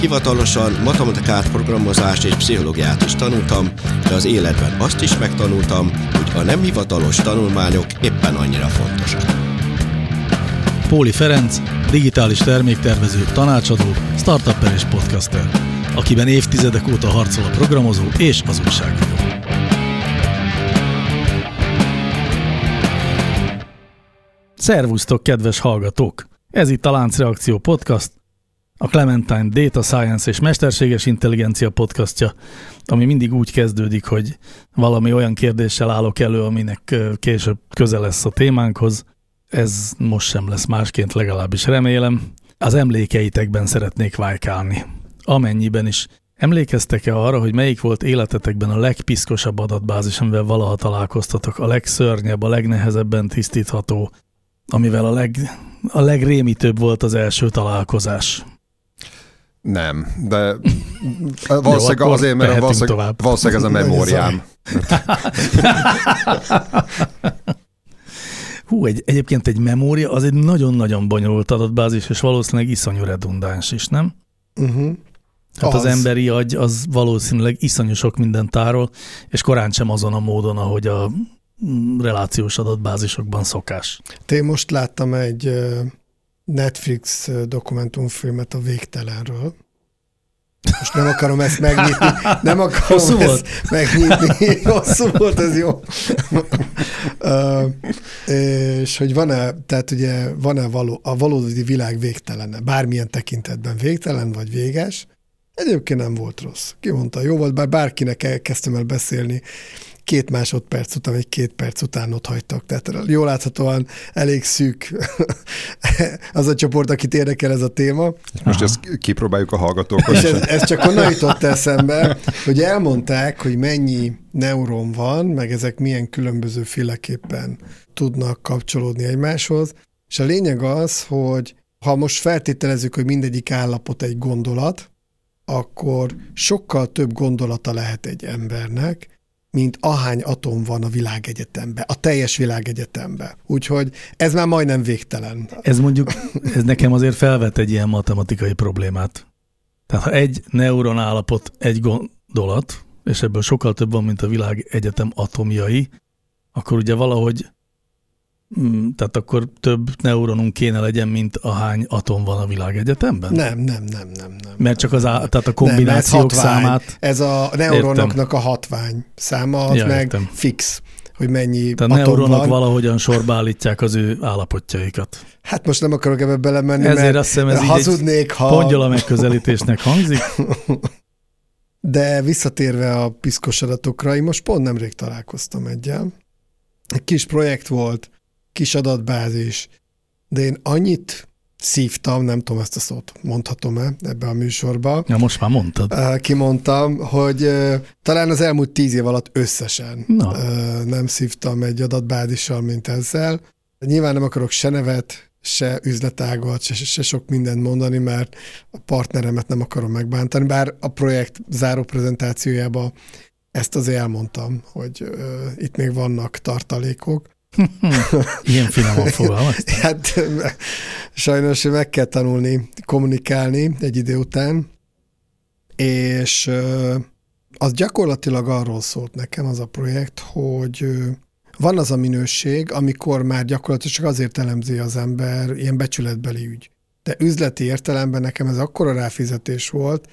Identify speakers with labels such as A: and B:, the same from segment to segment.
A: hivatalosan matematikát, programozást és pszichológiát is tanultam, de az életben azt is megtanultam, hogy a nem hivatalos tanulmányok éppen annyira fontosak.
B: Póli Ferenc, digitális terméktervező, tanácsadó, startupper és podcaster, akiben évtizedek óta harcol a programozó és az újságíró. Szervusztok, kedves hallgatók! Ez itt a Láncreakció Podcast, a Clementine Data Science és Mesterséges Intelligencia podcastja, ami mindig úgy kezdődik, hogy valami olyan kérdéssel állok elő, aminek később közel lesz a témánkhoz. Ez most sem lesz másként, legalábbis remélem. Az emlékeitekben szeretnék vájkálni. Amennyiben is. Emlékeztek-e arra, hogy melyik volt életetekben a legpiszkosabb adatbázis, amivel valaha találkoztatok, a legszörnyebb, a legnehezebben tisztítható, amivel a, leg, a legrémítőbb volt az első találkozás?
C: Nem, de valószínűleg Jó, azért, mert valószínűleg, valószínűleg ez a memóriám.
B: Hú, egy, egyébként egy memória az egy nagyon-nagyon bonyolult adatbázis, és valószínűleg iszonyú redundáns is, nem? Uh-huh. Hát az. az emberi agy az valószínűleg iszonyú sok mindent tárol, és korán sem azon a módon, ahogy a mm, relációs adatbázisokban szokás.
D: Én most láttam egy Netflix dokumentumfilmet a végtelenről. Most nem akarom ezt megnyitni, nem akarom Hosszú ezt volt. megnyitni. Hosszú volt, ez jó. uh, és hogy van-e, tehát ugye van-e való, a valódi világ végtelene, bármilyen tekintetben végtelen vagy véges, Egyébként nem volt rossz. Ki mondta, jó volt, bár bárkinek elkezdtem el beszélni két másodperc után, vagy két perc után ott hagytak. Tehát jól láthatóan elég szűk az a csoport, akit érdekel ez a téma.
C: Most ezt kipróbáljuk a hallgatókon.
D: És ez, ez csak onnan jutott eszembe, hogy elmondták, hogy mennyi neuron van, meg ezek milyen különböző féleképpen tudnak kapcsolódni egymáshoz. És a lényeg az, hogy ha most feltételezzük, hogy mindegyik állapot egy gondolat, akkor sokkal több gondolata lehet egy embernek, mint ahány atom van a világegyetemben, a teljes világegyetemben. Úgyhogy ez már majdnem végtelen.
B: Ez mondjuk, ez nekem azért felvet egy ilyen matematikai problémát. Tehát ha egy neuron állapot egy gondolat, és ebből sokkal több van, mint a világegyetem atomjai, akkor ugye valahogy tehát akkor több neuronunk kéne legyen, mint ahány atom van a világegyetemben?
D: Nem, nem, nem, nem. nem
B: Mert csak az á, tehát a kombinációk nem, ez számát...
D: Ez a neuronoknak értem. a hatvány száma, az ja, meg értem. fix hogy mennyi
B: Tehát a neuronok van. valahogyan sorba állítják az ő állapotjaikat.
D: Hát most nem akarok ebbe belemenni,
B: Ezért mert azt hiszem, ez hazudnék, ha... Pongyola megközelítésnek hangzik.
D: De visszatérve a piszkos adatokra, én most pont nemrég találkoztam egyel. Egy kis projekt volt, kis adatbázis, de én annyit szívtam, nem tudom ezt a szót mondhatom-e ebbe a műsorba.
B: Ja, most már mondtad.
D: Kimondtam, hogy talán az elmúlt tíz év alatt összesen Na. nem szívtam egy adatbázissal, mint ezzel. Nyilván nem akarok se nevet, se üzletágat, se, se sok mindent mondani, mert a partneremet nem akarom megbántani, bár a projekt záró prezentációjában ezt azért elmondtam, hogy itt még vannak tartalékok.
B: Ilyen finoman fogalmaztam.
D: hát sajnos meg kell tanulni kommunikálni egy idő után, és az gyakorlatilag arról szólt nekem az a projekt, hogy van az a minőség, amikor már gyakorlatilag csak azért elemzi az ember ilyen becsületbeli ügy. De üzleti értelemben nekem ez akkora ráfizetés volt,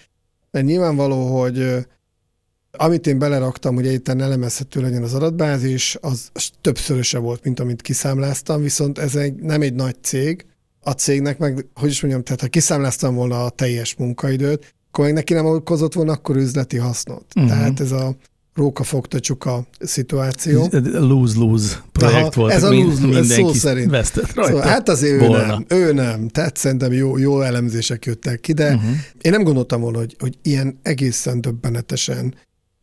D: mert nyilvánvaló, hogy amit én beleraktam, hogy egyáltalán elemezhető legyen az adatbázis, az többszöröse volt, mint amit kiszámláztam, viszont ez egy, nem egy nagy cég, a cégnek meg, hogy is mondjam, tehát ha kiszámláztam volna a teljes munkaidőt, akkor meg neki nem okozott volna akkor üzleti hasznot. Uh-huh. Tehát ez a róka fogta csuka szituáció.
B: Lose-lose projekt Aha, volt.
D: Ez a lose-lose, ez szó szerint.
B: Vesztett rajta. Szóval,
D: hát azért ő nem, ő nem. Tehát szerintem jó, jó elemzések jöttek ki, de uh-huh. én nem gondoltam volna, hogy, hogy ilyen egészen döbbenetesen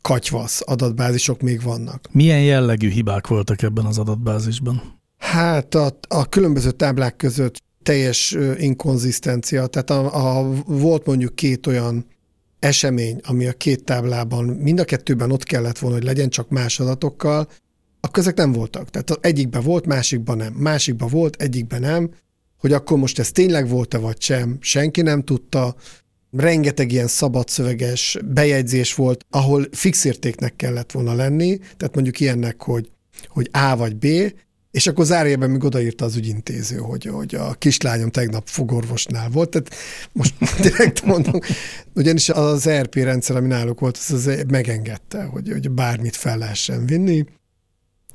D: katyvasz adatbázisok még vannak.
B: Milyen jellegű hibák voltak ebben az adatbázisban?
D: Hát a, a különböző táblák között teljes inkonzisztencia, tehát a, a, volt mondjuk két olyan esemény, ami a két táblában, mind a kettőben ott kellett volna, hogy legyen csak más adatokkal, akkor ezek nem voltak. Tehát az egyikben volt, másikban nem. Másikban volt, egyikben nem. Hogy akkor most ez tényleg volt-e vagy sem, senki nem tudta. Rengeteg ilyen szabadszöveges bejegyzés volt, ahol fix értéknek kellett volna lenni, tehát mondjuk ilyennek, hogy, hogy A vagy B, és akkor zárjában még odaírta az ügyintéző, hogy, hogy a kislányom tegnap fogorvosnál volt, tehát most direkt mondom, ugyanis az ERP rendszer, ami náluk volt, az, az megengedte, hogy, hogy bármit fel lehessen vinni,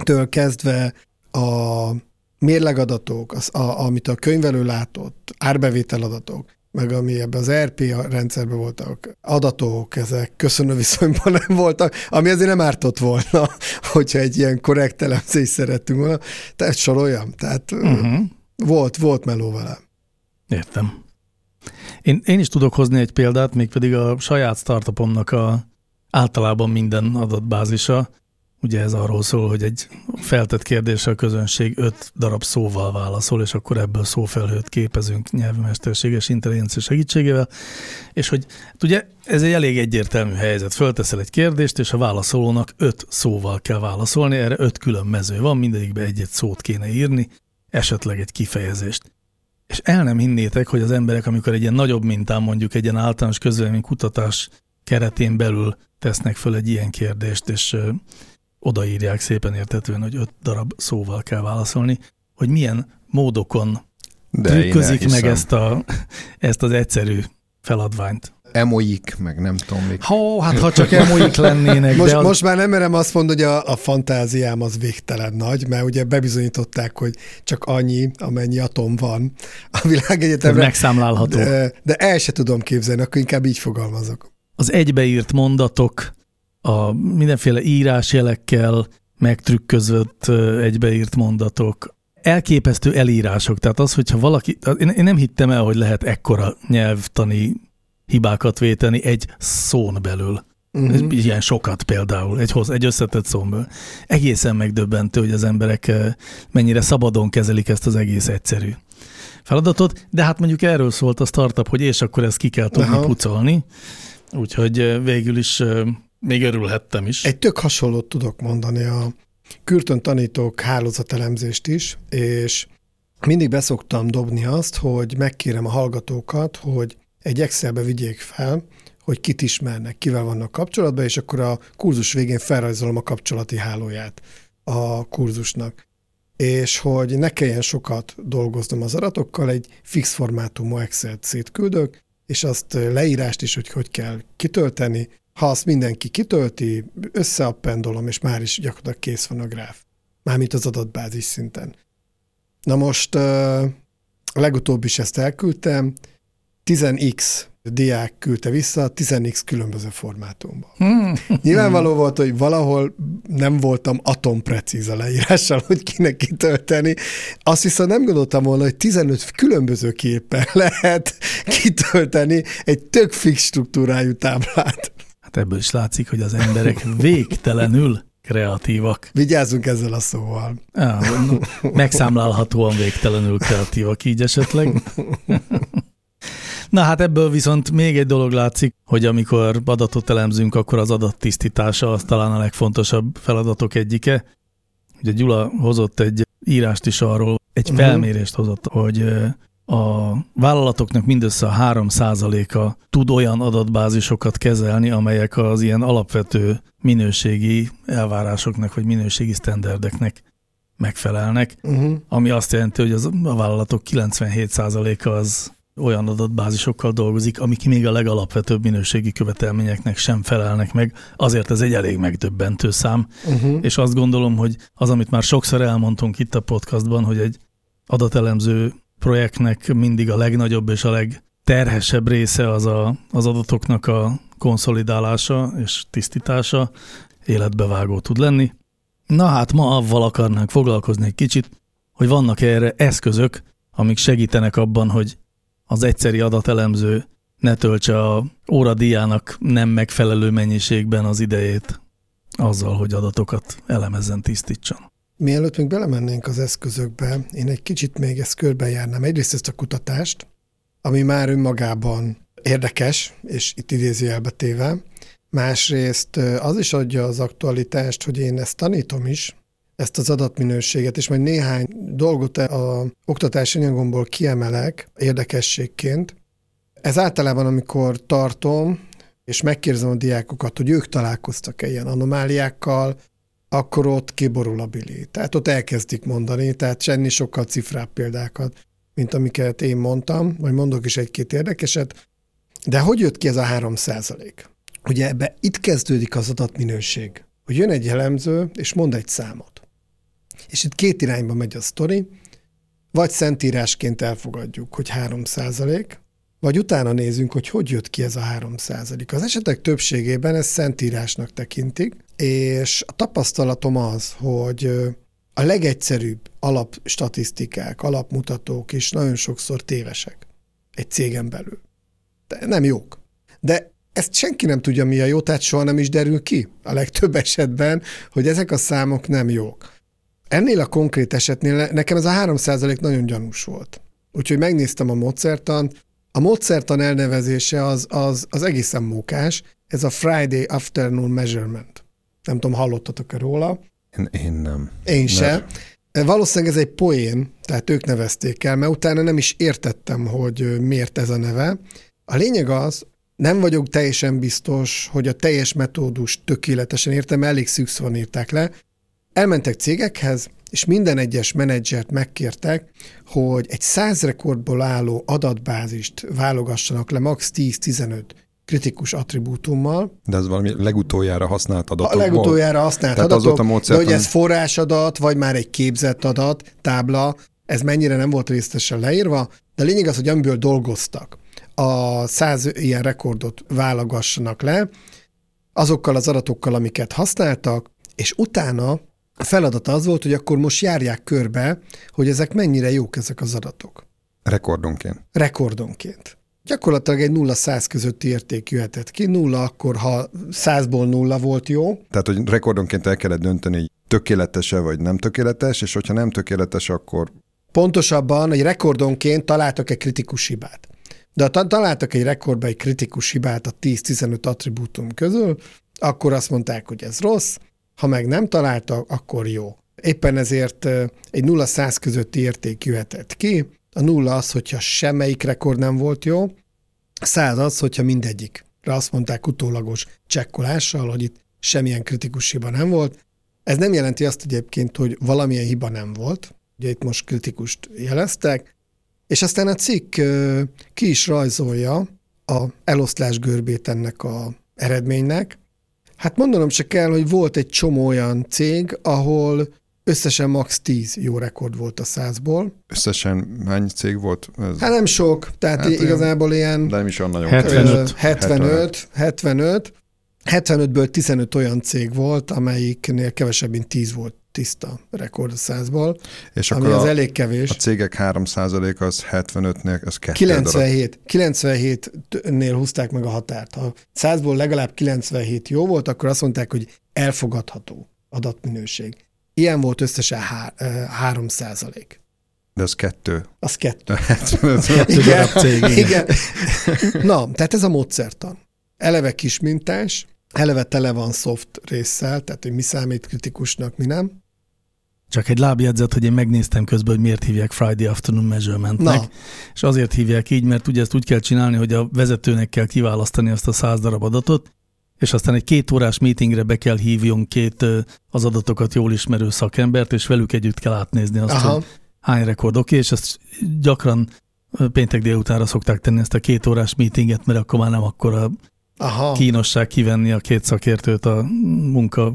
D: től kezdve a mérlegadatok, az, a, amit a könyvelő látott, árbevételadatok, meg ami ebben az RP rendszerben voltak adatok, ezek köszönő viszonyban nem voltak, ami azért nem ártott volna, hogyha egy ilyen korrekt elemzést szerettünk volna. Tehát soroljam, tehát uh-huh. volt, volt meló vele.
B: Értem. Én, én is tudok hozni egy példát, mégpedig a saját startupomnak a általában minden adatbázisa, Ugye ez arról szól, hogy egy feltett kérdésre a közönség öt darab szóval válaszol, és akkor ebből szófelhőt képezünk nyelvmesterséges intelligencia segítségével, és hogy hát ugye ez egy elég egyértelmű helyzet. Fölteszel egy kérdést, és a válaszolónak öt szóval kell válaszolni, erre öt külön mező van, mindegyikbe egy-egy szót kéne írni, esetleg egy kifejezést. És el nem hinnétek, hogy az emberek, amikor egy ilyen nagyobb mintán mondjuk egy ilyen általános közvélemény kutatás keretén belül tesznek föl egy ilyen kérdést, és odaírják szépen értetően, hogy öt darab szóval kell válaszolni, hogy milyen módokon De trükközik meg ezt, a, ezt az egyszerű feladványt.
C: Emoik, meg nem tudom még.
B: Ha, hát ha csak emoik lennének.
D: Most,
B: de az...
D: most már nem merem azt mondani, hogy a, a fantáziám az végtelen nagy, mert ugye bebizonyították, hogy csak annyi, amennyi atom van a világegyetemre.
B: Megszámlálható.
D: De, de el se tudom képzelni, akkor inkább így fogalmazok.
B: Az egybeírt mondatok, a mindenféle írásjelekkel megtrükközött egybeírt mondatok, elképesztő elírások. Tehát az, hogyha valaki, én, én nem hittem el, hogy lehet ekkora nyelvtani hibákat véteni egy szón belül. Uh-huh. Ilyen sokat például, egy, hoz, egy összetett szónből. Egészen megdöbbentő, hogy az emberek mennyire szabadon kezelik ezt az egész egyszerű feladatot, de hát mondjuk erről szólt a startup, hogy és akkor ezt ki kell tudni Aha. pucolni, úgyhogy végül is még örülhettem is.
D: Egy tök hasonlót tudok mondani a Kürtön tanítók hálózatelemzést is, és mindig beszoktam dobni azt, hogy megkérem a hallgatókat, hogy egy Excelbe vigyék fel, hogy kit ismernek, kivel vannak kapcsolatban, és akkor a kurzus végén felrajzolom a kapcsolati hálóját a kurzusnak. És hogy ne kelljen sokat dolgoznom az adatokkal, egy fix formátumú Excel-t szétküldök, és azt leírást is, hogy hogy kell kitölteni, ha azt mindenki kitölti, összeappendolom, és már is gyakorlatilag kész van a gráf. Mármint az adatbázis szinten. Na most legutóbb is ezt elküldtem, 10x diák küldte vissza 10x különböző formátumban. Hmm. Nyilvánvaló volt, hogy valahol nem voltam atomprecíz a leírással, hogy kinek kitölteni. Azt viszont nem gondoltam volna, hogy 15 különböző képpen lehet kitölteni egy tök fix struktúrájú táblát.
B: Hát ebből is látszik, hogy az emberek végtelenül kreatívak.
D: Vigyázzunk ezzel a szóval.
B: Ja, megszámlálhatóan végtelenül kreatívak így esetleg. Na hát ebből viszont még egy dolog látszik, hogy amikor adatot elemzünk, akkor az adattisztítása az talán a legfontosabb feladatok egyike. Ugye Gyula hozott egy írást is arról, egy mhm. felmérést hozott, hogy a vállalatoknak mindössze a 3 a tud olyan adatbázisokat kezelni, amelyek az ilyen alapvető minőségi elvárásoknak, vagy minőségi sztenderdeknek megfelelnek, uh-huh. ami azt jelenti, hogy az, a vállalatok 97%-a az olyan adatbázisokkal dolgozik, amik még a legalapvetőbb minőségi követelményeknek sem felelnek meg, azért ez egy elég megdöbbentő szám, uh-huh. és azt gondolom, hogy az, amit már sokszor elmondtunk itt a podcastban, hogy egy adatelemző projektnek mindig a legnagyobb és a legterhesebb része az a, az adatoknak a konszolidálása és tisztítása, életbevágó tud lenni. Na hát ma avval akarnánk foglalkozni egy kicsit, hogy vannak erre eszközök, amik segítenek abban, hogy az egyszeri adatelemző ne töltse a óradíjának nem megfelelő mennyiségben az idejét azzal, hogy adatokat elemezzen, tisztítson.
D: Mielőtt még belemennénk az eszközökbe, én egy kicsit még ezt körbejárnám. Egyrészt ezt a kutatást, ami már önmagában érdekes, és itt idézőjelbe téve. Másrészt az is adja az aktualitást, hogy én ezt tanítom is, ezt az adatminőséget, és majd néhány dolgot a oktatási anyagomból kiemelek érdekességként. Ez általában, amikor tartom, és megkérdezem a diákokat, hogy ők találkoztak-e ilyen anomáliákkal, akkor ott kiborul a bili. Tehát ott elkezdik mondani, tehát senni sokkal cifrább példákat, mint amiket én mondtam, vagy mondok is egy-két érdekeset. De hogy jött ki ez a 3 százalék? Ugye ebbe itt kezdődik az adatminőség, hogy jön egy elemző, és mond egy számot. És itt két irányba megy a sztori, vagy szentírásként elfogadjuk, hogy 3 százalék, vagy utána nézünk, hogy hogy jött ki ez a 3 százalék. Az esetek többségében ezt szentírásnak tekintik, és a tapasztalatom az, hogy a legegyszerűbb alapstatisztikák, alapmutatók is nagyon sokszor tévesek egy cégen belül. De nem jók. De ezt senki nem tudja, mi a jó, tehát soha nem is derül ki a legtöbb esetben, hogy ezek a számok nem jók. Ennél a konkrét esetnél nekem ez a 3% nagyon gyanús volt. Úgyhogy megnéztem a módszertant. A módszertan elnevezése az, az, az egészen mókás. Ez a Friday Afternoon Measurement. Nem tudom, hallottatok-e róla?
C: Én, én nem.
D: Én sem. Valószínűleg ez egy poén, tehát ők nevezték el, mert utána nem is értettem, hogy miért ez a neve. A lényeg az, nem vagyok teljesen biztos, hogy a teljes metódus tökéletesen értem, elég szűkszóan írták le. Elmentek cégekhez, és minden egyes menedzsert megkértek, hogy egy száz rekordból álló adatbázist válogassanak le max 10-15 kritikus attribútummal.
C: De ez valami legutoljára használt adat.
D: A legutoljára használt
C: Tehát
D: adatok,
C: az a
D: de hogy ez forrásadat, vagy már egy képzett adat, tábla, ez mennyire nem volt részletesen leírva, de lényeg az, hogy amiből dolgoztak, a száz ilyen rekordot válogassanak le, azokkal az adatokkal, amiket használtak, és utána a feladat az volt, hogy akkor most járják körbe, hogy ezek mennyire jók ezek az adatok.
C: Rekordonként.
D: Rekordonként. Gyakorlatilag egy 0-100 közötti érték jöhetett ki. Nulla akkor, ha 100-ból nulla volt jó.
C: Tehát, hogy rekordonként el kellett dönteni, hogy tökéletes-e vagy nem tökéletes, és hogyha nem tökéletes, akkor...
D: Pontosabban, egy rekordonként találtak egy kritikus hibát. De ha találtak egy rekordba egy kritikus hibát a 10-15 attribútum közül, akkor azt mondták, hogy ez rossz, ha meg nem találtak, akkor jó. Éppen ezért egy 0-100 közötti érték jöhetett ki, a nulla az, hogyha semmelyik rekord nem volt jó, száz az, hogyha mindegyik. Azt mondták utólagos csekkolással, hogy itt semmilyen kritikus hiba nem volt. Ez nem jelenti azt egyébként, hogy valamilyen hiba nem volt, ugye itt most kritikust jeleztek, és aztán a cikk ki is rajzolja a eloszlás görbét ennek a eredménynek. Hát mondanom se kell, hogy volt egy csomó olyan cég, ahol Összesen max 10 jó rekord volt a százból.
C: Összesen hány cég volt?
D: Ez? Hát nem sok, tehát hát igazából ilyen...
C: De nem is olyan nagyon
B: 75.
D: 75, 75. 75-ből 15 olyan cég volt, amelyiknél kevesebb, mint 10 volt tiszta rekord a százból, és ami az a, elég kevés.
C: A cégek 3 az 75-nél, az 2
D: 97, 97-nél húzták meg a határt. Ha 100-ból legalább 97 jó volt, akkor azt mondták, hogy elfogadható adatminőség. Ilyen volt összesen há, három százalék.
C: De az kettő.
D: Az kettő.
B: igen, igen.
D: Na, tehát ez a módszertan. Eleve kismintás, eleve tele van soft résszel, tehát hogy mi számít kritikusnak, mi nem.
B: Csak egy lábjegyzet, hogy én megnéztem közben, hogy miért hívják Friday Afternoon Measurementnek. Na. És azért hívják így, mert ugye ezt úgy kell csinálni, hogy a vezetőnek kell kiválasztani azt a száz darab adatot, és aztán egy két órás meetingre be kell hívjon két az adatokat jól ismerő szakembert, és velük együtt kell átnézni azt, Aha. hogy hány rekord oké, és ezt gyakran péntek délutánra szokták tenni ezt a két órás meetinget, mert akkor már nem akkor a Aha. kínosság kivenni a két szakértőt a munka,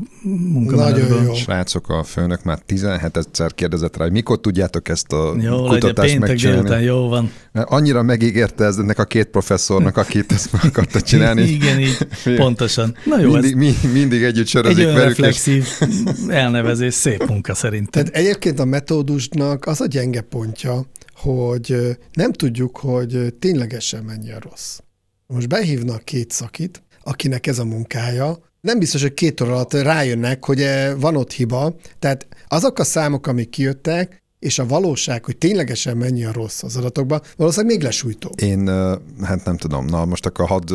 D: Nagyon jó.
C: Srácok, a főnök már 17 egyszer kérdezett rá, hogy mikor tudjátok ezt a
B: jó,
C: kutatást
B: péntek délután, jó van.
C: Annyira megígérte ez ennek a két professzornak, akit ezt meg akarta csinálni.
B: Igen, így, pontosan. Na jó,
C: mindig, mi, mindig együtt sörözik
B: egy velük. reflexív és... elnevezés, szép munka szerintem.
D: Tehát egyébként a metódusnak az a gyenge pontja, hogy nem tudjuk, hogy ténylegesen mennyi a rossz. Most behívnak két szakit, akinek ez a munkája, nem biztos, hogy két óra alatt rájönnek, hogy eh, van ott hiba. Tehát azok a számok, amik kijöttek, és a valóság, hogy ténylegesen mennyi a rossz az adatokban, valószínűleg még lesújtó.
C: Én, hát nem tudom, na most akkor hadd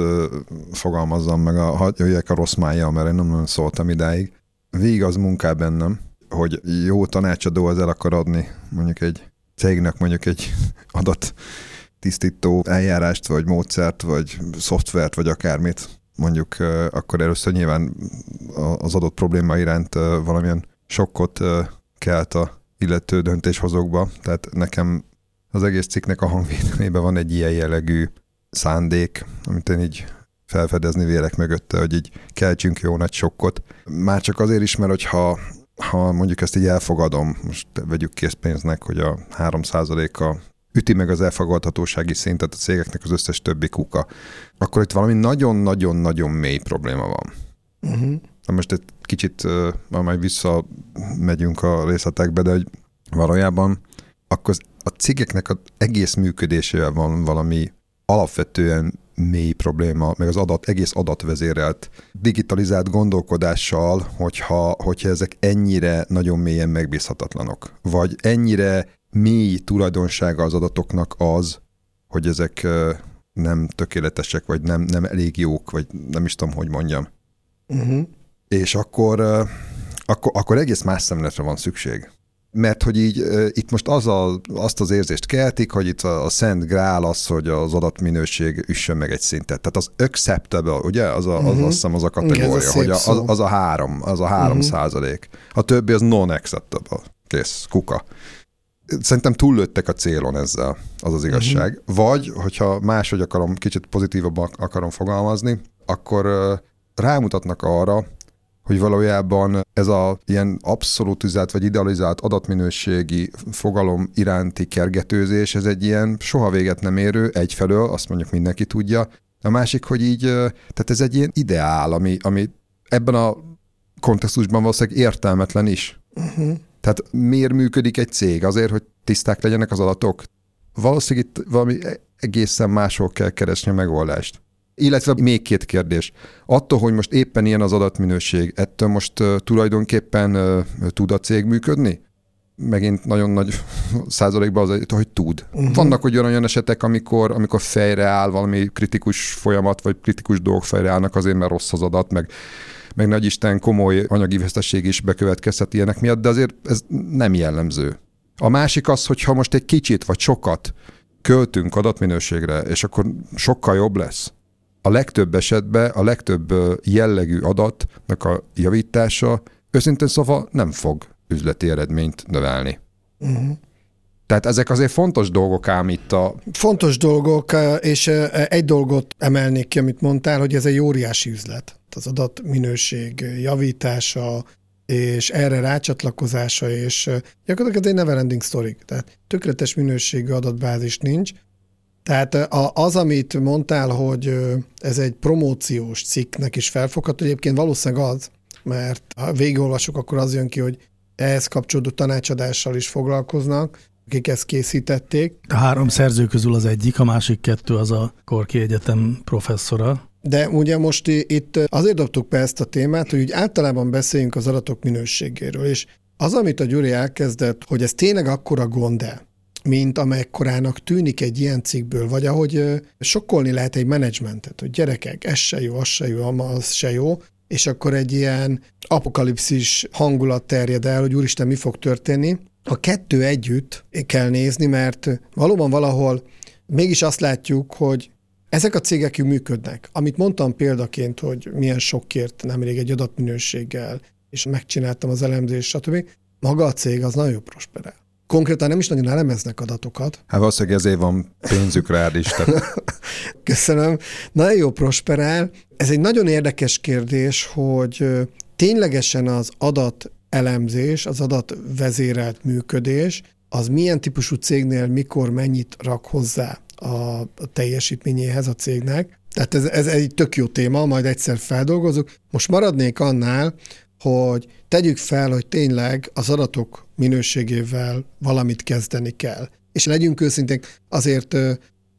C: fogalmazzam meg, a, hadd jöjjek a rossz mája, mert én nem nagyon szóltam idáig. Végig az munká bennem, hogy jó tanácsadó az el akar adni mondjuk egy cégnek mondjuk egy adat tisztító eljárást, vagy módszert, vagy szoftvert, vagy akármit, mondjuk akkor először nyilván az adott probléma iránt valamilyen sokkot kelt a illető döntéshozókba. Tehát nekem az egész cikknek a hangvédelmében van egy ilyen jellegű szándék, amit én így felfedezni vélek mögötte, hogy így keltsünk jó nagy sokkot. Már csak azért is, mert hogyha ha mondjuk ezt így elfogadom, most vegyük készpénznek, hogy a 3%-a üti meg az elfogadhatósági szintet a cégeknek az összes többi kuka, akkor itt valami nagyon-nagyon-nagyon mély probléma van. Uh-huh. Na most egy kicsit uh, majd visszamegyünk a részletekbe, de hogy valójában akkor a cégeknek az egész működésével van valami alapvetően mély probléma, meg az adat, egész adatvezérelt digitalizált gondolkodással, hogyha, hogyha ezek ennyire nagyon mélyen megbízhatatlanok, vagy ennyire mély tulajdonsága az adatoknak az, hogy ezek nem tökéletesek, vagy nem, nem elég jók, vagy nem is tudom, hogy mondjam. Uh-huh. És akkor, akkor, akkor egész más szemletre van szükség mert hogy így itt most az a, azt az érzést keltik, hogy itt a, a szent grál az, hogy az adatminőség üssön meg egy szintet. Tehát az acceptable, ugye? Az a, az, uh-huh. azt hiszem az a kategória, Igen, a hogy a, az, az, a három, az a három uh-huh. százalék. A többi az non-acceptable. Kész, kuka. Szerintem túllőttek a célon ezzel, az az igazság. Uh-huh. Vagy, hogyha máshogy akarom, kicsit pozitívabban akarom fogalmazni, akkor rámutatnak arra, hogy valójában ez a ilyen abszolutizált vagy idealizált adatminőségi fogalom iránti kergetőzés, ez egy ilyen soha véget nem érő, egyfelől, azt mondjuk mindenki tudja, a másik, hogy így, tehát ez egy ilyen ideál, ami, ami ebben a kontextusban valószínűleg értelmetlen is. Uh-huh. Tehát miért működik egy cég? Azért, hogy tiszták legyenek az adatok? Valószínűleg itt valami egészen máshol kell keresni a megoldást. Illetve még két kérdés. Attól, hogy most éppen ilyen az adatminőség, ettől most uh, tulajdonképpen uh, tud a cég működni? Megint nagyon nagy százalékban az, hogy tud. Uh-huh. Vannak olyan olyan esetek, amikor, amikor fejre áll valami kritikus folyamat, vagy kritikus dolgok fejre állnak azért, mert rossz az adat, meg, meg nagy Isten komoly anyagi veszteség is bekövetkezhet ilyenek miatt, de azért ez nem jellemző. A másik az, hogy ha most egy kicsit vagy sokat költünk adatminőségre, és akkor sokkal jobb lesz, a legtöbb esetben a legtöbb jellegű adatnak a javítása őszintén szóval nem fog üzleti eredményt növelni. Uh-huh. Tehát ezek azért fontos dolgok ám itt a...
D: Fontos dolgok, és egy dolgot emelnék ki, amit mondtál, hogy ez egy óriási üzlet. Az adatminőség javítása, és erre rácsatlakozása, és gyakorlatilag ez egy neverending story. Tehát tökéletes minőségű adatbázis nincs, tehát az, amit mondtál, hogy ez egy promóciós cikknek is felfogható, egyébként valószínűleg az, mert ha végigolvasok, akkor az jön ki, hogy ehhez kapcsolódó tanácsadással is foglalkoznak, akik ezt készítették.
B: A három szerző közül az egyik, a másik kettő az a Korki Egyetem professzora.
D: De ugye most itt azért dobtuk be ezt a témát, hogy úgy általában beszéljünk az adatok minőségéről, és az, amit a Gyuri elkezdett, hogy ez tényleg akkora gond -e, mint amekkorának tűnik egy ilyen cikkből, vagy ahogy sokkolni lehet egy menedzsmentet, hogy gyerekek, ez se jó, az se jó, az se jó, és akkor egy ilyen apokalipszis hangulat terjed el, hogy úristen, mi fog történni. A kettő együtt kell nézni, mert valóban valahol mégis azt látjuk, hogy ezek a cégek működnek. Amit mondtam példaként, hogy milyen sokkért nemrég egy adatminőséggel, és megcsináltam az elemzést, stb. Maga a cég az nagyon prosperál konkrétan nem is nagyon elemeznek adatokat.
C: Hát valószínűleg ezért van pénzük rád is. Tehát.
D: Köszönöm. Nagyon jó prosperál. Ez egy nagyon érdekes kérdés, hogy ténylegesen az adat elemzés, az adat vezérelt működés, az milyen típusú cégnél mikor mennyit rak hozzá a teljesítményéhez a cégnek. Tehát ez, ez egy tök jó téma, majd egyszer feldolgozunk. Most maradnék annál, hogy tegyük fel, hogy tényleg az adatok minőségével valamit kezdeni kell. És legyünk őszinték, azért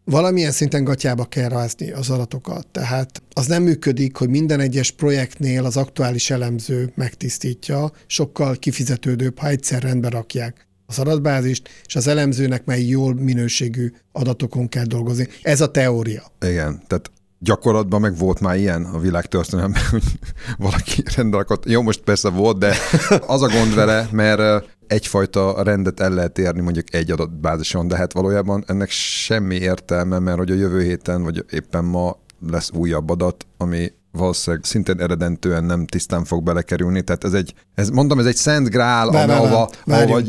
D: valamilyen szinten gatyába kell rázni az adatokat. Tehát az nem működik, hogy minden egyes projektnél az aktuális elemző megtisztítja, sokkal kifizetődőbb, ha egyszer rendbe rakják az adatbázist, és az elemzőnek mely jól minőségű adatokon kell dolgozni. Ez a teória.
C: Igen, tehát gyakorlatban meg volt már ilyen a világ történelemben, hogy valaki rendelakott. Jó, most persze volt, de az a gond vele, mert egyfajta rendet el lehet érni mondjuk egy adatbázison, de hát valójában ennek semmi értelme, mert hogy a jövő héten, vagy éppen ma lesz újabb adat, ami valószínűleg szintén eredentően nem tisztán fog belekerülni. Tehát ez egy, ez, mondom, ez egy szent grál,
D: vár,
C: ahova, ahova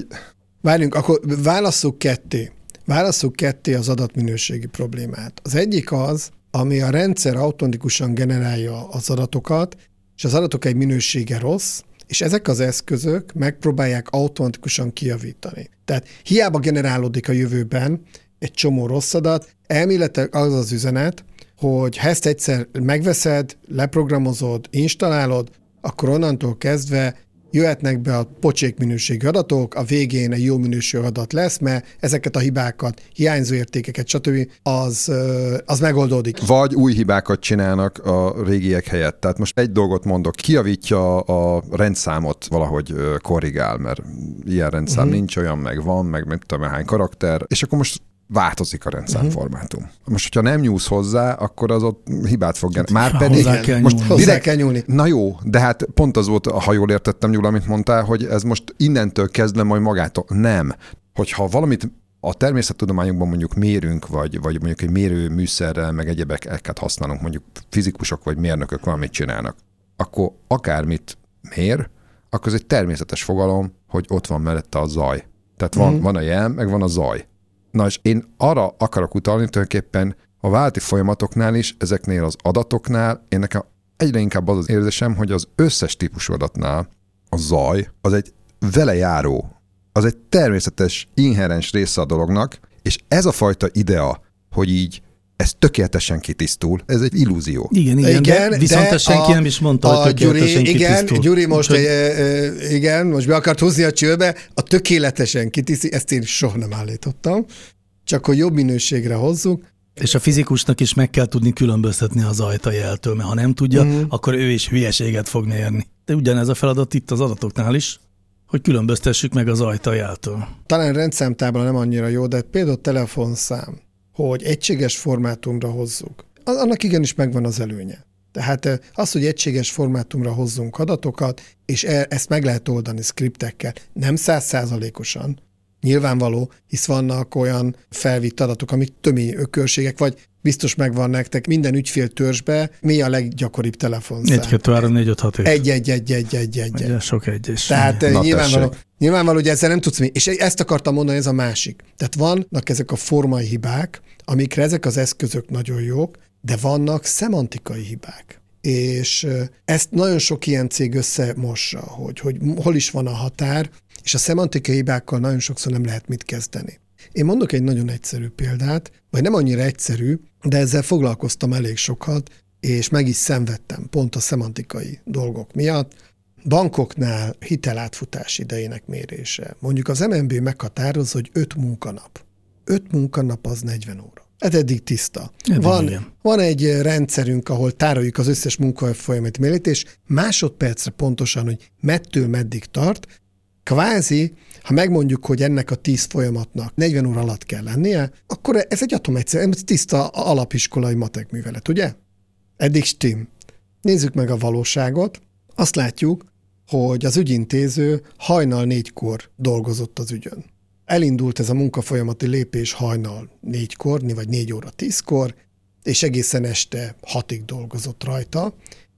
D: Várjunk, akkor válasszuk ketté. Válasszuk ketté az adatminőségi problémát. Az egyik az, ami a rendszer automatikusan generálja az adatokat, és az adatok egy minősége rossz, és ezek az eszközök megpróbálják automatikusan kijavítani. Tehát hiába generálódik a jövőben egy csomó rossz adat, elméletileg az az üzenet, hogy ha ezt egyszer megveszed, leprogramozod, installálod, akkor onnantól kezdve jöhetnek be a pocsék minőségű adatok, a végén egy jó minőségű adat lesz, mert ezeket a hibákat, hiányzó értékeket, stb. az, az megoldódik.
C: vagy új hibákat csinálnak a régiek helyett. Tehát most egy dolgot mondok, kiavítja a rendszámot valahogy korrigál, mert ilyen rendszám uh-huh. nincs, olyan meg van, meg nem tudom hány karakter, és akkor most változik a rendszámformátum. Uh-huh. Most, hogyha nem nyúlsz hozzá, akkor az ott hibát fog generálni. Már pedig
B: Hozzá kell
C: most
B: nyúlni.
C: Direkt,
D: kell nyúlni.
C: Na jó, de hát pont az volt, ha jól értettem, Gyula, amit mondtál, hogy ez most innentől kezdve majd magától. Nem. Hogyha valamit a természettudományokban mondjuk mérünk, vagy, vagy mondjuk egy mérő műszerrel, meg egyebeket használunk, mondjuk fizikusok vagy mérnökök valamit csinálnak, akkor akármit mér, akkor ez egy természetes fogalom, hogy ott van mellette a zaj. Tehát van, mm. van a jel, meg van a zaj. Na és én arra akarok utalni tulajdonképpen a válti folyamatoknál is, ezeknél az adatoknál, én nekem egyre inkább az az érzésem, hogy az összes típusú adatnál a zaj az egy vele járó, az egy természetes, inherens része a dolognak, és ez a fajta idea, hogy így ez tökéletesen kitisztul, ez egy illúzió.
B: Igen, igen, igen de viszont ezt senki
D: a-
B: nem is mondta,
D: a
B: hogy tökéletesen
D: Gyuri, igen,
B: kitisztul.
D: Gyuri most,
B: Úgyhogy-
D: e, igen, most be akart húzni a csőbe, a tökéletesen kitiszti, ezt én soha nem állítottam, csak hogy jobb minőségre hozzuk,
B: És a fizikusnak is meg kell tudni különböztetni az zajt a jeltől, mert ha nem tudja, mm. akkor ő is hülyeséget fog mérni. De ugyanez a feladat itt az adatoknál is, hogy különböztessük meg az zajt a jeltől.
D: talán rendszámtábla nem annyira jó, de például telefonszám, hogy egységes formátumra hozzuk, annak igenis megvan az előnye. Tehát eh, az, hogy egységes formátumra hozzunk adatokat, és e- ezt meg lehet oldani skriptekkel, nem százszázalékosan, nyilvánvaló, hisz vannak olyan felvitt adatok, amik tömi ökörségek, vagy biztos megvan nektek minden ügyfél törzsbe, mi a leggyakoribb telefonszám.
B: 1, 2, 3, 4, 5, 6, 7.
D: Egy, egy, egy, egy, egy, egy, egy.
B: Ugye sok egy és
D: Tehát
C: Na,
D: Na, nyilvánvaló,
C: tessék.
D: nyilvánvaló, hogy ezzel nem tudsz mi. És ezt akartam mondani, ez a másik. Tehát vannak ezek a formai hibák, amikre ezek az eszközök nagyon jók, de vannak szemantikai hibák. És ö, ezt nagyon sok ilyen cég összemossa, hogy, hogy hol is van a határ, és a szemantikai hibákkal nagyon sokszor nem lehet mit kezdeni. Én mondok egy nagyon egyszerű példát, vagy nem annyira egyszerű, de ezzel foglalkoztam elég sokat, és meg is szenvedtem pont a szemantikai dolgok miatt. Bankoknál hitelátfutás idejének mérése. Mondjuk az MNB meghatározza, hogy 5 munkanap. 5 munkanap az 40 óra. Ez eddig tiszta.
B: Eddig
D: van,
B: igen.
D: van egy rendszerünk, ahol tároljuk az összes munkafolyamat mélét, és másodpercre pontosan, hogy mettől meddig tart, kvázi, ha megmondjuk, hogy ennek a 10 folyamatnak 40 óra alatt kell lennie, akkor ez egy atomegyszer, ez tiszta alapiskolai matek művelet, ugye? Eddig stim. Nézzük meg a valóságot. Azt látjuk, hogy az ügyintéző hajnal négykor dolgozott az ügyön. Elindult ez a munkafolyamati lépés hajnal négykor, vagy négy óra tízkor, és egészen este hatig dolgozott rajta.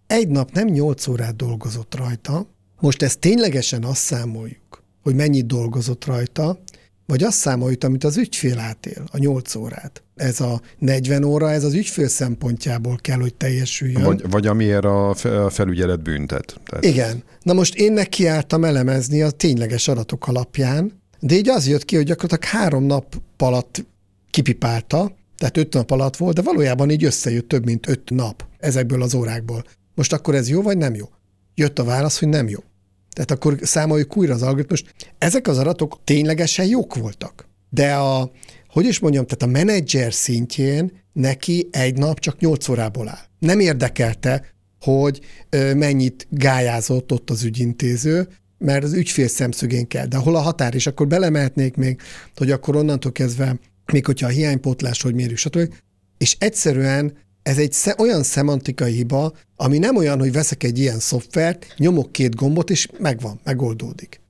D: Egy nap nem nyolc órát dolgozott rajta. Most ezt ténylegesen azt számoljuk, hogy mennyit dolgozott rajta, vagy azt számoljuk, amit az ügyfél átél, a 8 órát. Ez a 40 óra, ez az ügyfél szempontjából kell, hogy teljesüljön.
C: Vagy, vagy amiért a fe- a felügyelet büntet. Tehát
D: Igen. Na most én nekiálltam elemezni a tényleges adatok alapján, de így az jött ki, hogy gyakorlatilag három nap alatt kipipálta, tehát öt nap alatt volt, de valójában így összejött több, mint öt nap ezekből az órákból. Most akkor ez jó, vagy nem jó? Jött a válasz, hogy nem jó. Tehát akkor számoljuk újra az algoritmust. Ezek az adatok ténylegesen jók voltak. De a, hogy is mondjam, tehát a menedzser szintjén neki egy nap csak 8 órából áll. Nem érdekelte, hogy mennyit gályázott ott az ügyintéző, mert az ügyfél szemszögén kell. De hol a határ? És akkor belemehetnék még, hogy akkor onnantól kezdve, még hogyha a hiánypótlás, hogy mérjük, stb. És egyszerűen ez egy sze- olyan szemantikai hiba, ami nem olyan, hogy veszek egy ilyen szoftvert, nyomok két gombot, és megvan, megoldódik.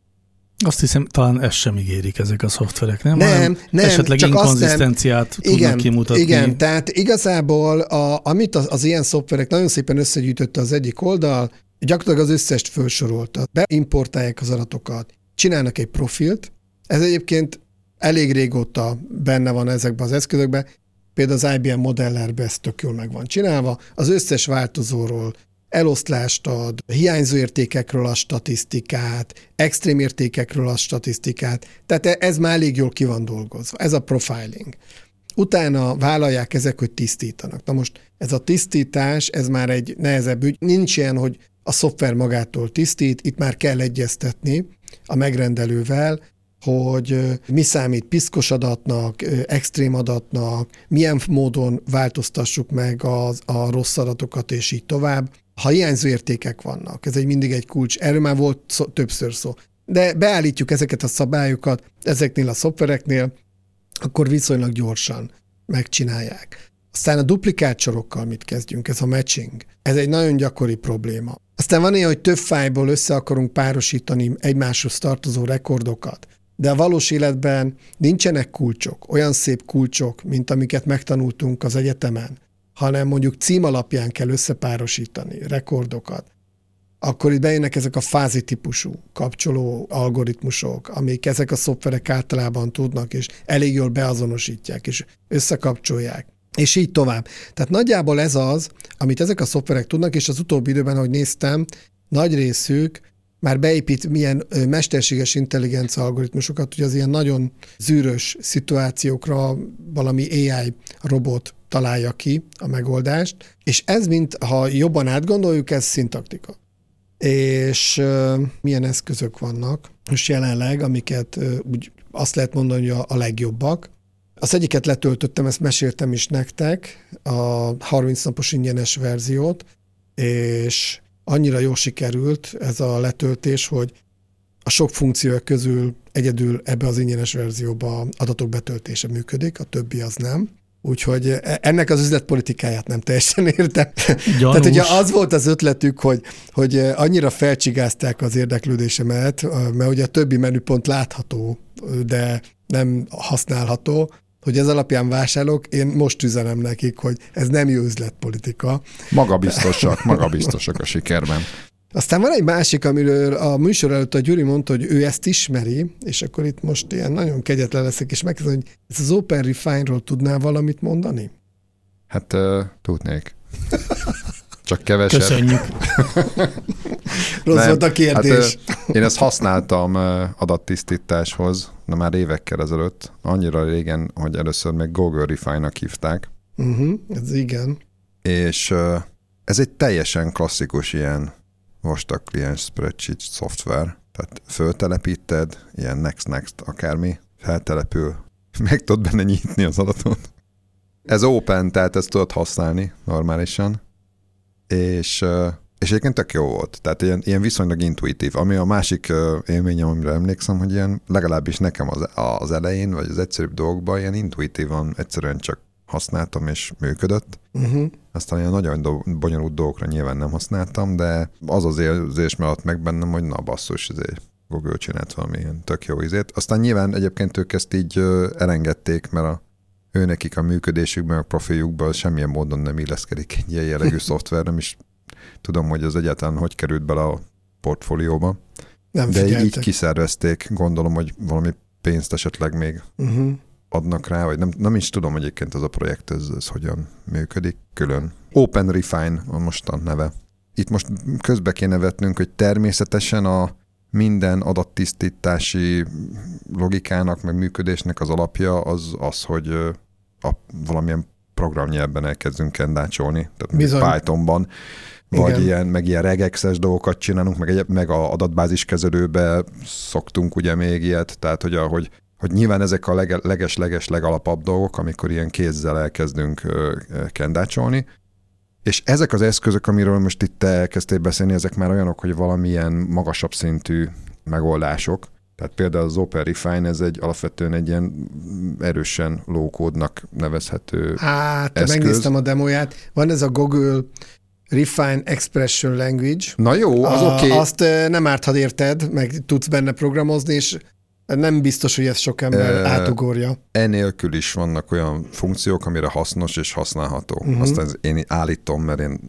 B: Azt hiszem, talán ezt sem ígérik ezek a szoftverek, nem?
D: Nem,
B: Hanem
D: nem,
B: Esetleg
D: csak azt
B: inkonzisztenciát
D: nem.
B: tudnak
D: igen,
B: kimutatni.
D: Igen, tehát igazából, a, amit az, az ilyen szoftverek nagyon szépen összegyűjtötte az egyik oldal, gyakorlatilag az összest felsorolta. Beimportálják az adatokat, csinálnak egy profilt, ez egyébként elég régóta benne van ezekben az eszközökben, például az IBM modellerben ez tök jól meg van csinálva, az összes változóról eloszlást ad, hiányzó értékekről a statisztikát, extrém értékekről a statisztikát, tehát ez már elég jól ki van dolgozva, ez a profiling. Utána vállalják ezek, hogy tisztítanak. Na most ez a tisztítás, ez már egy nehezebb ügy. Nincs ilyen, hogy a szoftver magától tisztít, itt már kell egyeztetni a megrendelővel, hogy mi számít piszkos adatnak, extrém adatnak, milyen módon változtassuk meg az, a rossz adatokat, és így tovább. Ha hiányzó értékek vannak, ez egy mindig egy kulcs, erről már volt szó, többször szó. De beállítjuk ezeket a szabályokat ezeknél a szoftvereknél, akkor viszonylag gyorsan megcsinálják. Aztán a duplikált sorokkal mit kezdjünk, ez a matching. Ez egy nagyon gyakori probléma. Aztán van ilyen, hogy több fájból össze akarunk párosítani egymáshoz tartozó rekordokat, de a valós életben nincsenek kulcsok, olyan szép kulcsok, mint amiket megtanultunk az egyetemen, hanem mondjuk cím alapján kell összepárosítani rekordokat, akkor itt bejönnek ezek a fázi típusú kapcsoló algoritmusok, amik ezek a szoftverek általában tudnak, és elég jól beazonosítják, és összekapcsolják. És így tovább. Tehát nagyjából ez az, amit ezek a szoftverek tudnak, és az utóbbi időben, ahogy néztem, nagy részük már beépít milyen mesterséges intelligencia algoritmusokat, hogy az ilyen nagyon zűrös szituációkra valami AI robot találja ki a megoldást, és ez, mint ha jobban átgondoljuk, ez szintaktika. És uh, milyen eszközök vannak most jelenleg, amiket uh, úgy azt lehet mondani, hogy a, a legjobbak. Az egyiket letöltöttem, ezt meséltem is nektek, a 30 napos ingyenes verziót, és annyira jól sikerült ez a letöltés, hogy a sok funkció közül egyedül ebbe az ingyenes verzióba adatok betöltése működik, a többi az nem. Úgyhogy e, ennek az üzletpolitikáját nem teljesen értem. Gyanús. Tehát ugye az volt az ötletük, hogy, hogy annyira felcsigázták az érdeklődésemet, mert ugye a többi menüpont látható, de nem használható, hogy ez alapján vásárolok, én most üzenem nekik, hogy ez nem jó üzletpolitika.
C: Magabiztosak, magabiztosak a sikerben.
D: Aztán van egy másik, amiről a műsor előtt a Gyuri mondta, hogy ő ezt ismeri, és akkor itt most ilyen nagyon kegyetlen leszek, és megkérdezem, hogy ez az Open Refine-ról tudnál valamit mondani?
C: Hát uh, tudnék. Csak keveset.
B: Köszönjük.
D: Rossz volt a kérdés.
C: Hát, én ezt használtam adattisztításhoz, de már évekkel ezelőtt, annyira régen, hogy először még Google Refine-nak hívták.
D: Uh-huh, ez igen.
C: És ez egy teljesen klasszikus ilyen vastag kliens spreadsheet szoftver, tehát föltelepíted, ilyen next-next akármi, feltelepül, meg tudod benne nyitni az adatot. Ez open, tehát ezt tudod használni normálisan, és, és egyébként tök jó volt. Tehát ilyen, ilyen viszonylag intuitív. Ami a másik élményem, amire emlékszem, hogy ilyen legalábbis nekem az, az elején, vagy az egyszerűbb dolgokban ilyen intuitívan egyszerűen csak használtam, és működött. Uh-huh. Aztán ilyen nagyon do- bonyolult dolgokra nyilván nem használtam, de az az érzés maradt meg bennem, hogy na basszus, ezért Google csinált valami ilyen tök jó izét. Aztán nyilván egyébként ők ezt így elengedték, mert a ő nekik a működésükben, a profiljukban semmilyen módon nem illeszkedik egy ilyen jellegű szoftver, nem is tudom, hogy az egyáltalán hogy került bele a portfólióba. Nem De figyeltek. így kiszervezték, gondolom, hogy valami pénzt esetleg még uh-huh. adnak rá, vagy nem, nem is tudom egyébként ez a projekt, ez, ez hogyan működik külön. Open Refine a mostan neve. Itt most közbe kéne vetnünk, hogy természetesen a minden adattisztítási logikának, meg működésnek az alapja az az, hogy a, valamilyen programnyelvben elkezdünk kendácsolni, tehát Pythonban, vagy Igen. ilyen, meg ilyen regexes dolgokat csinálunk, meg, egy, meg a adatbázis kezelőbe szoktunk ugye még ilyet, tehát hogy ahogy hogy nyilván ezek a leges-leges legalapabb dolgok, amikor ilyen kézzel elkezdünk kendácsolni, és ezek az eszközök, amiről most itt te elkezdtél beszélni, ezek már olyanok, hogy valamilyen magasabb szintű megoldások. Tehát például az Open Refine, ez egy alapvetően egy ilyen erősen lókódnak nevezhető
D: Hát,
C: eszköz.
D: megnéztem a demóját. Van ez a Google Refine Expression Language.
C: Na jó, az oké. Okay.
D: Azt nem árt, ha érted, meg tudsz benne programozni, és nem biztos, hogy ez sok ember e, átugorja.
C: Enélkül is vannak olyan funkciók, amire hasznos és használható. Uh-huh. Azt ez én állítom, mert én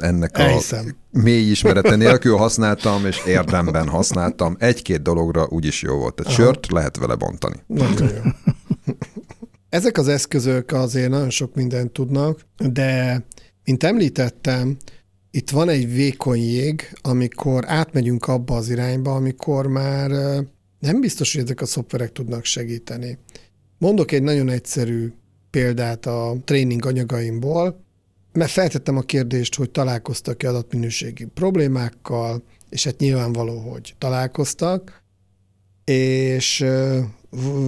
C: ennek
D: Elhiszem.
C: a mély ismerete nélkül használtam, és érdemben használtam. Egy-két dologra úgyis jó volt. Egy Aha. sört lehet vele bontani.
D: Nagyon jó. Ezek az eszközök azért nagyon sok mindent tudnak, de mint említettem, itt van egy vékony jég, amikor átmegyünk abba az irányba, amikor már nem biztos, hogy ezek a szoftverek tudnak segíteni. Mondok egy nagyon egyszerű példát a tréning anyagaimból, mert feltettem a kérdést, hogy találkoztak-e adatminőségi problémákkal, és hát nyilvánvaló, hogy találkoztak, és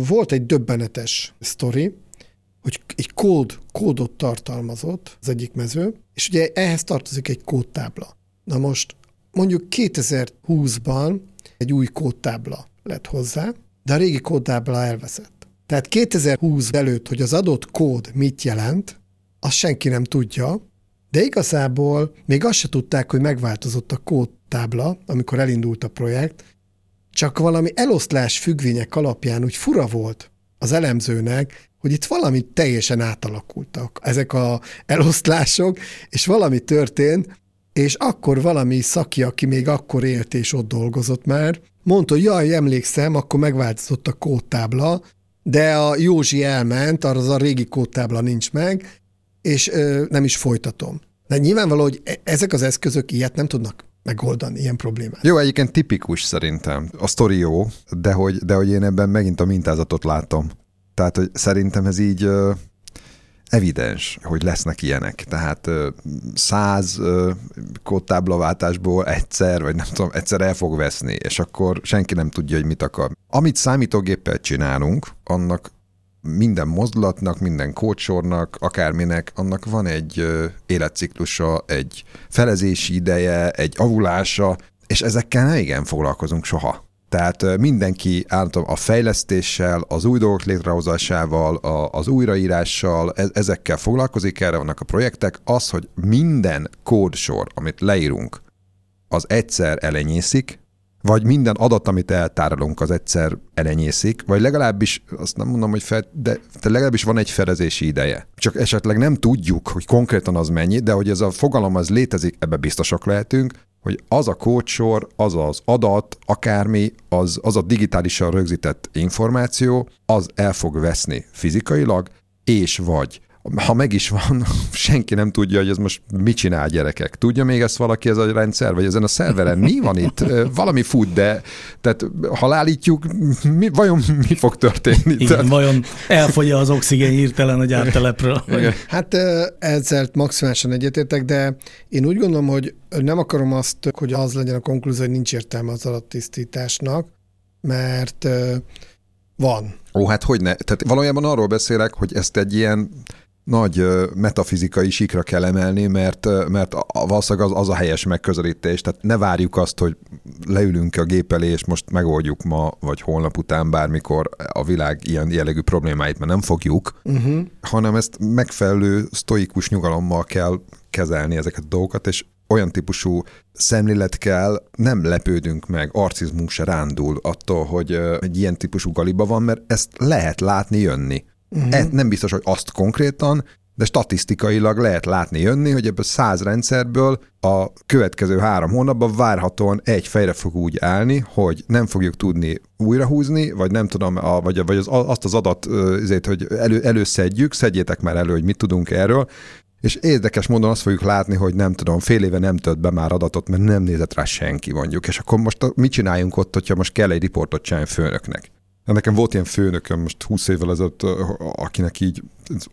D: volt egy döbbenetes sztori, hogy egy kód, kódot tartalmazott az egyik mező, és ugye ehhez tartozik egy kódtábla. Na most mondjuk 2020-ban egy új kódtábla lett hozzá, de a régi kódtábla elveszett. Tehát 2020 előtt, hogy az adott kód mit jelent, azt senki nem tudja, de igazából még azt se tudták, hogy megváltozott a kódtábla, amikor elindult a projekt, csak valami eloszlás függvények alapján úgy fura volt az elemzőnek, hogy itt valami teljesen átalakultak ezek a eloszlások, és valami történt, és akkor valami szaki, aki még akkor élt és ott dolgozott már, mondta, hogy jaj, emlékszem, akkor megváltozott a kódtábla, de a Józsi elment, arra az a régi kódtábla nincs meg, és ö, nem is folytatom. De nyilvánvaló, hogy e- ezek az eszközök ilyet nem tudnak megoldani, ilyen problémát.
C: Jó, egyébként tipikus szerintem. A sztori jó, de hogy, de hogy én ebben megint a mintázatot látom. Tehát, hogy szerintem ez így evidens, hogy lesznek ilyenek. Tehát száz kódtáblaváltásból egyszer, vagy nem tudom, egyszer el fog veszni, és akkor senki nem tudja, hogy mit akar. Amit számítógéppel csinálunk, annak minden mozdulatnak, minden kódsornak, akárminek, annak van egy életciklusa, egy felezési ideje, egy avulása, és ezekkel nem igen foglalkozunk soha. Tehát mindenki általában a fejlesztéssel, az új dolgok létrehozásával, a, az újraírással, e, ezekkel foglalkozik, erre vannak a projektek. Az, hogy minden kódsor, amit leírunk, az egyszer elenyészik, vagy minden adat, amit eltárolunk, az egyszer elenyészik, vagy legalábbis, azt nem mondom, hogy fel, de, de legalábbis van egy felezési ideje. Csak esetleg nem tudjuk, hogy konkrétan az mennyi, de hogy ez a fogalom az létezik, ebbe biztosak lehetünk, hogy az a kódsor, az az adat, akármi, az, az a digitálisan rögzített információ, az el fog veszni fizikailag, és vagy ha meg is van, senki nem tudja, hogy ez most mit csinál gyerekek. Tudja még ezt valaki ez a rendszer, vagy ezen a szerveren? Mi van itt? Valami fut, de tehát ha leállítjuk, mi, vajon mi fog történni?
B: Igen,
C: tehát...
B: vajon elfogy az oxigén hirtelen a gyártelepről?
D: Hát ezzel maximálisan egyetértek, de én úgy gondolom, hogy nem akarom azt, hogy az legyen a konklúzió, hogy nincs értelme az adattisztításnak, mert van.
C: Ó, hát hogy ne? Tehát valójában arról beszélek, hogy ezt egy ilyen nagy metafizikai sikra kell emelni, mert, mert valószínűleg az, az a helyes megközelítés. Tehát ne várjuk azt, hogy leülünk a gép elé, és most megoldjuk ma, vagy holnap után bármikor a világ ilyen jellegű problémáit, mert nem fogjuk, uh-huh. hanem ezt megfelelő sztoikus nyugalommal kell kezelni ezeket a dolgokat, és olyan típusú szemlélet kell, nem lepődünk meg, arcizmunk se rándul attól, hogy egy ilyen típusú galiba van, mert ezt lehet látni jönni. Uh-huh. nem biztos, hogy azt konkrétan, de statisztikailag lehet látni jönni, hogy ebből száz rendszerből a következő három hónapban várhatóan egy fejre fog úgy állni, hogy nem fogjuk tudni újrahúzni, vagy nem tudom, a, vagy, vagy az, azt az adat, azért, hogy elő, előszedjük, szedjétek már elő, hogy mit tudunk erről, és érdekes módon azt fogjuk látni, hogy nem tudom, fél éve nem tölt be már adatot, mert nem nézett rá senki mondjuk. És akkor most mit csináljunk ott, hogyha most kell egy riportot csinálni főnöknek? Nekem volt ilyen főnököm most 20 évvel ezelőtt, akinek így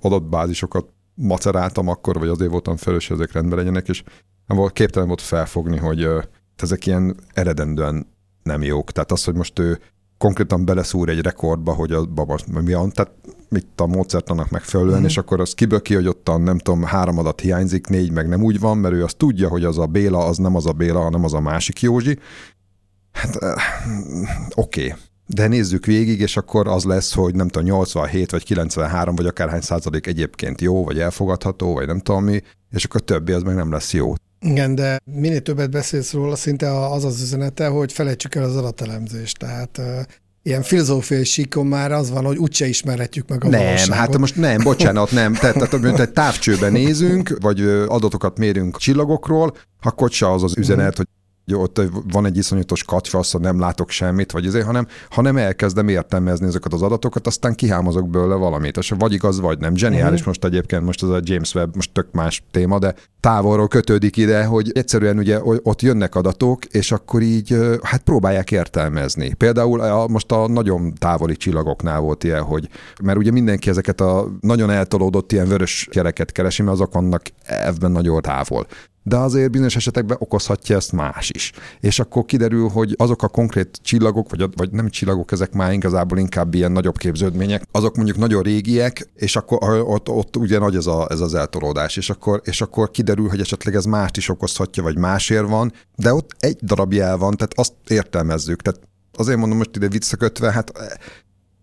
C: adatbázisokat maceráltam akkor, vagy azért voltam felelős, hogy ezek rendben legyenek, és volt képtelen volt felfogni, hogy ezek ilyen eredendően nem jók. Tehát az, hogy most ő konkrétan beleszúr egy rekordba, hogy abban most mi van, tehát mit a módszertanak megfelelően, mm. és akkor az kiböki, hogy ottan nem tudom, három adat hiányzik, négy meg nem úgy van, mert ő azt tudja, hogy az a Béla, az nem az a Béla, hanem az a másik Józsi. Hát oké, okay. De nézzük végig, és akkor az lesz, hogy nem tudom, 87 vagy 93 vagy akárhány százalék egyébként jó, vagy elfogadható, vagy nem tudom mi, és akkor a többi az meg nem lesz jó.
D: Igen, de minél többet beszélsz róla, szinte az az üzenete, hogy felejtsük el az adatelemzést. Tehát ilyen filozófiai síkon már az van, hogy úgyse ismerhetjük meg a
C: Nem,
D: valóságot.
C: hát most nem, bocsánat, nem. Tehát, tehát mint egy távcsőben nézünk, vagy adatokat mérünk csillagokról, akkor se az az üzenet, hogy ott van egy iszonyatos katyfasz, nem látok semmit, vagy ezért, hanem, hanem elkezdem értelmezni ezeket az adatokat, aztán kihámozok belőle valamit, és vagy igaz, vagy nem. Zseniális uh-huh. most egyébként, most ez a James Webb, most tök más téma, de távolról kötődik ide, hogy egyszerűen ugye ott jönnek adatok, és akkor így hát próbálják értelmezni. Például a, most a nagyon távoli csillagoknál volt ilyen, hogy mert ugye mindenki ezeket a nagyon eltolódott ilyen vörös kereket keresi, mert azok vannak ebben nagyon távol de azért bizonyos esetekben okozhatja ezt más is. És akkor kiderül, hogy azok a konkrét csillagok, vagy, vagy nem csillagok, ezek már igazából inkább ilyen nagyobb képződmények, azok mondjuk nagyon régiek, és akkor ott, ott ugye nagy ez, a, ez az eltolódás, és akkor, és akkor kiderül, hogy esetleg ez mást is okozhatja, vagy másért van, de ott egy darab jel van, tehát azt értelmezzük. Tehát azért mondom most ide visszakötve, hát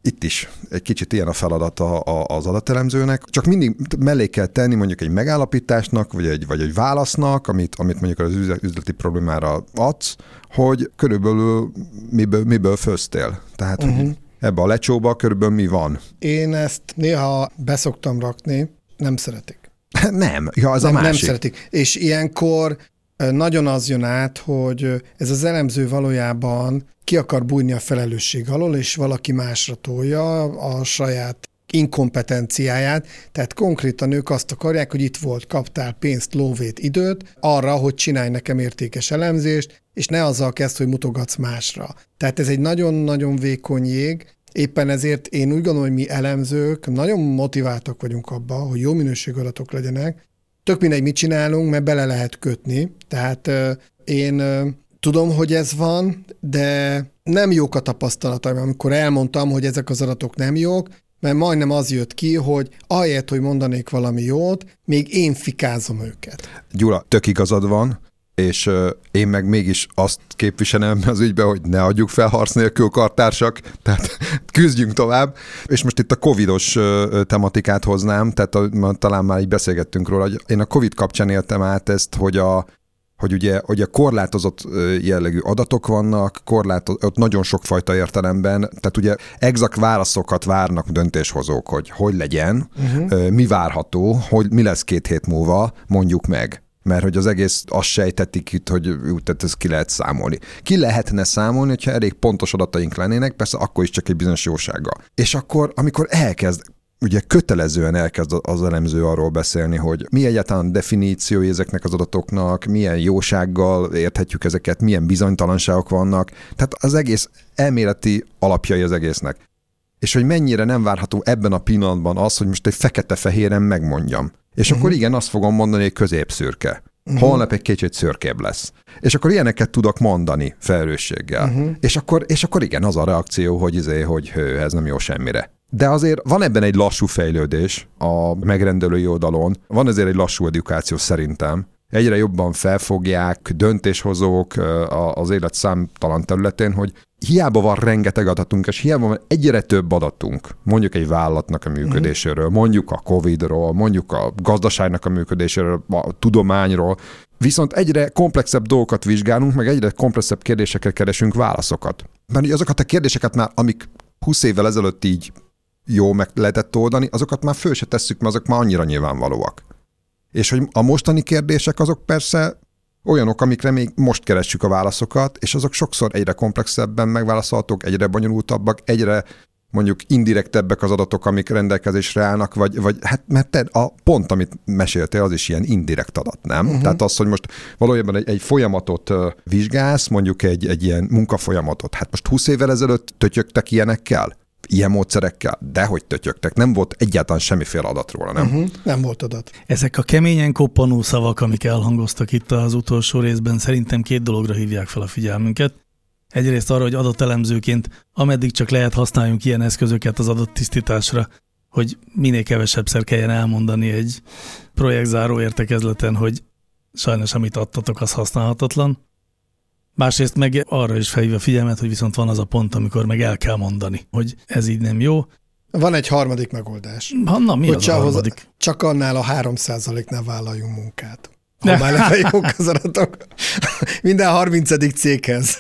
C: itt is egy kicsit ilyen a feladata az adatelemzőnek, csak mindig mellé kell tenni mondjuk egy megállapításnak, vagy egy, vagy egy válasznak, amit, amit mondjuk az üzleti problémára adsz, hogy körülbelül miből, miből főztél. Tehát uh-huh. hogy ebbe a lecsóba körülbelül mi van.
D: Én ezt néha beszoktam rakni, nem szeretik.
C: Nem, ja, az nem, a másik.
D: Nem szeretik. És ilyenkor nagyon az jön át, hogy ez az elemző valójában ki akar bújni a felelősség alól, és valaki másra tolja a saját inkompetenciáját, tehát konkrétan ők azt akarják, hogy itt volt, kaptál pénzt, lóvét, időt arra, hogy csinálj nekem értékes elemzést, és ne azzal kezd, hogy mutogatsz másra. Tehát ez egy nagyon-nagyon vékony jég, éppen ezért én úgy gondolom, hogy mi elemzők nagyon motiváltak vagyunk abba, hogy jó minőségű adatok legyenek, tök mindegy, mit csinálunk, mert bele lehet kötni. Tehát én tudom, hogy ez van, de nem jók a tapasztalataim, amikor elmondtam, hogy ezek az adatok nem jók, mert majdnem az jött ki, hogy ahelyett, hogy mondanék valami jót, még én fikázom őket.
C: Gyula, tök igazad van, és én meg mégis azt képviselem az ügybe, hogy ne adjuk fel harc nélkül kartársak, tehát küzdjünk tovább. És most itt a covidos tematikát hoznám, tehát a, talán már így beszélgettünk róla, hogy én a covid kapcsán éltem át ezt, hogy a, hogy ugye, hogy a korlátozott jellegű adatok vannak, korlátozott, ott nagyon sokfajta értelemben, tehát ugye exakt válaszokat várnak döntéshozók, hogy hogy legyen, uh-huh. mi várható, hogy mi lesz két hét múlva, mondjuk meg mert hogy az egész azt sejtetik itt, hogy úgy, tehát ezt ki lehet számolni. Ki lehetne számolni, hogyha elég pontos adataink lennének, persze akkor is csak egy bizonyos jósággal. És akkor, amikor elkezd ugye kötelezően elkezd az elemző arról beszélni, hogy mi egyáltalán definíciói ezeknek az adatoknak, milyen jósággal érthetjük ezeket, milyen bizonytalanságok vannak. Tehát az egész elméleti alapjai az egésznek. És hogy mennyire nem várható ebben a pillanatban az, hogy most egy fekete-fehéren megmondjam. És uh-huh. akkor igen, azt fogom mondani, hogy középszürke. Uh-huh. Holnap egy kicsit szürkébb lesz. És akkor ilyeneket tudok mondani felelősséggel. Uh-huh. És, akkor, és akkor igen, az a reakció, hogy izé, hogy hő, ez nem jó semmire. De azért van ebben egy lassú fejlődés a megrendelői oldalon, van ezért egy lassú edukáció szerintem, egyre jobban felfogják döntéshozók az élet számtalan területén, hogy hiába van rengeteg adatunk, és hiába van egyre több adatunk, mondjuk egy vállalatnak a működéséről, mondjuk a Covid-ról, mondjuk a gazdaságnak a működéséről, a tudományról, viszont egyre komplexebb dolgokat vizsgálunk, meg egyre komplexebb kérdésekre keresünk válaszokat. Mert azokat a kérdéseket már, amik 20 évvel ezelőtt így jó meg lehetett oldani, azokat már föl se tesszük, mert azok már annyira nyilvánvalóak. És hogy a mostani kérdések azok persze olyanok, amikre még most keressük a válaszokat, és azok sokszor egyre komplexebben megválaszolhatók, egyre bonyolultabbak, egyre mondjuk indirektebbek az adatok, amik rendelkezésre állnak, vagy, vagy hát mert te a pont, amit meséltél, az is ilyen indirekt adat, nem? Uh-huh. Tehát az, hogy most valójában egy, egy folyamatot vizsgálsz, mondjuk egy, egy ilyen munkafolyamatot, hát most 20 évvel ezelőtt tötyögtek ilyenekkel? Ilyen módszerekkel, de hogy tötyögtek, nem volt egyáltalán semmiféle adat róla, nem? Uh-huh,
D: nem volt adat.
B: Ezek a keményen koppanó szavak, amik elhangoztak itt az utolsó részben, szerintem két dologra hívják fel a figyelmünket. Egyrészt arra, hogy adatelemzőként ameddig csak lehet használjunk ilyen eszközöket az adott tisztításra, hogy minél kevesebbszer kelljen elmondani egy projektzáró értekezleten, hogy sajnos amit adtatok, az használhatatlan. Másrészt meg arra is felhívja figyelmet, hogy viszont van az a pont, amikor meg el kell mondani, hogy ez így nem jó.
D: Van egy harmadik megoldás.
B: Na, mi
D: hogy
B: az a harmadik?
D: csak annál a 3%-nál vállaljunk munkát. Ha már lefeljók az adatok. Minden 30. céghez.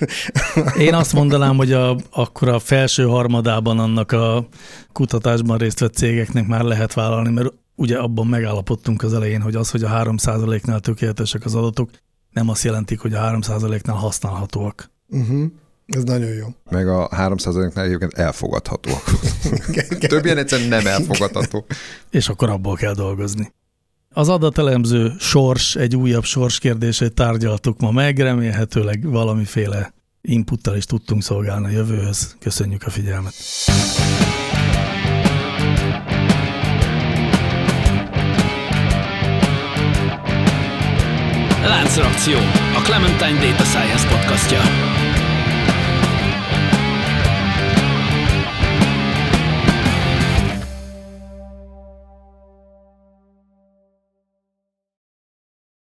B: Én azt mondanám, hogy a, akkor a felső harmadában annak a kutatásban részt vett cégeknek már lehet vállalni, mert ugye abban megállapodtunk az elején, hogy az, hogy a 3%-nál tökéletesek az adatok, nem azt jelentik, hogy a 3%-nál használhatóak.
D: Uh-huh. Ez nagyon jó.
C: Meg a 3%-nál egyébként elfogadhatóak. Több ilyen egyszerűen nem elfogadható.
B: És akkor abból kell dolgozni. Az adatelemző sors, egy újabb sors kérdését tárgyaltuk ma meg, remélhetőleg valamiféle inputtal is tudtunk szolgálni a jövőhöz. Köszönjük a figyelmet!
E: Láncreakció, a Clementine Data Science podcastja.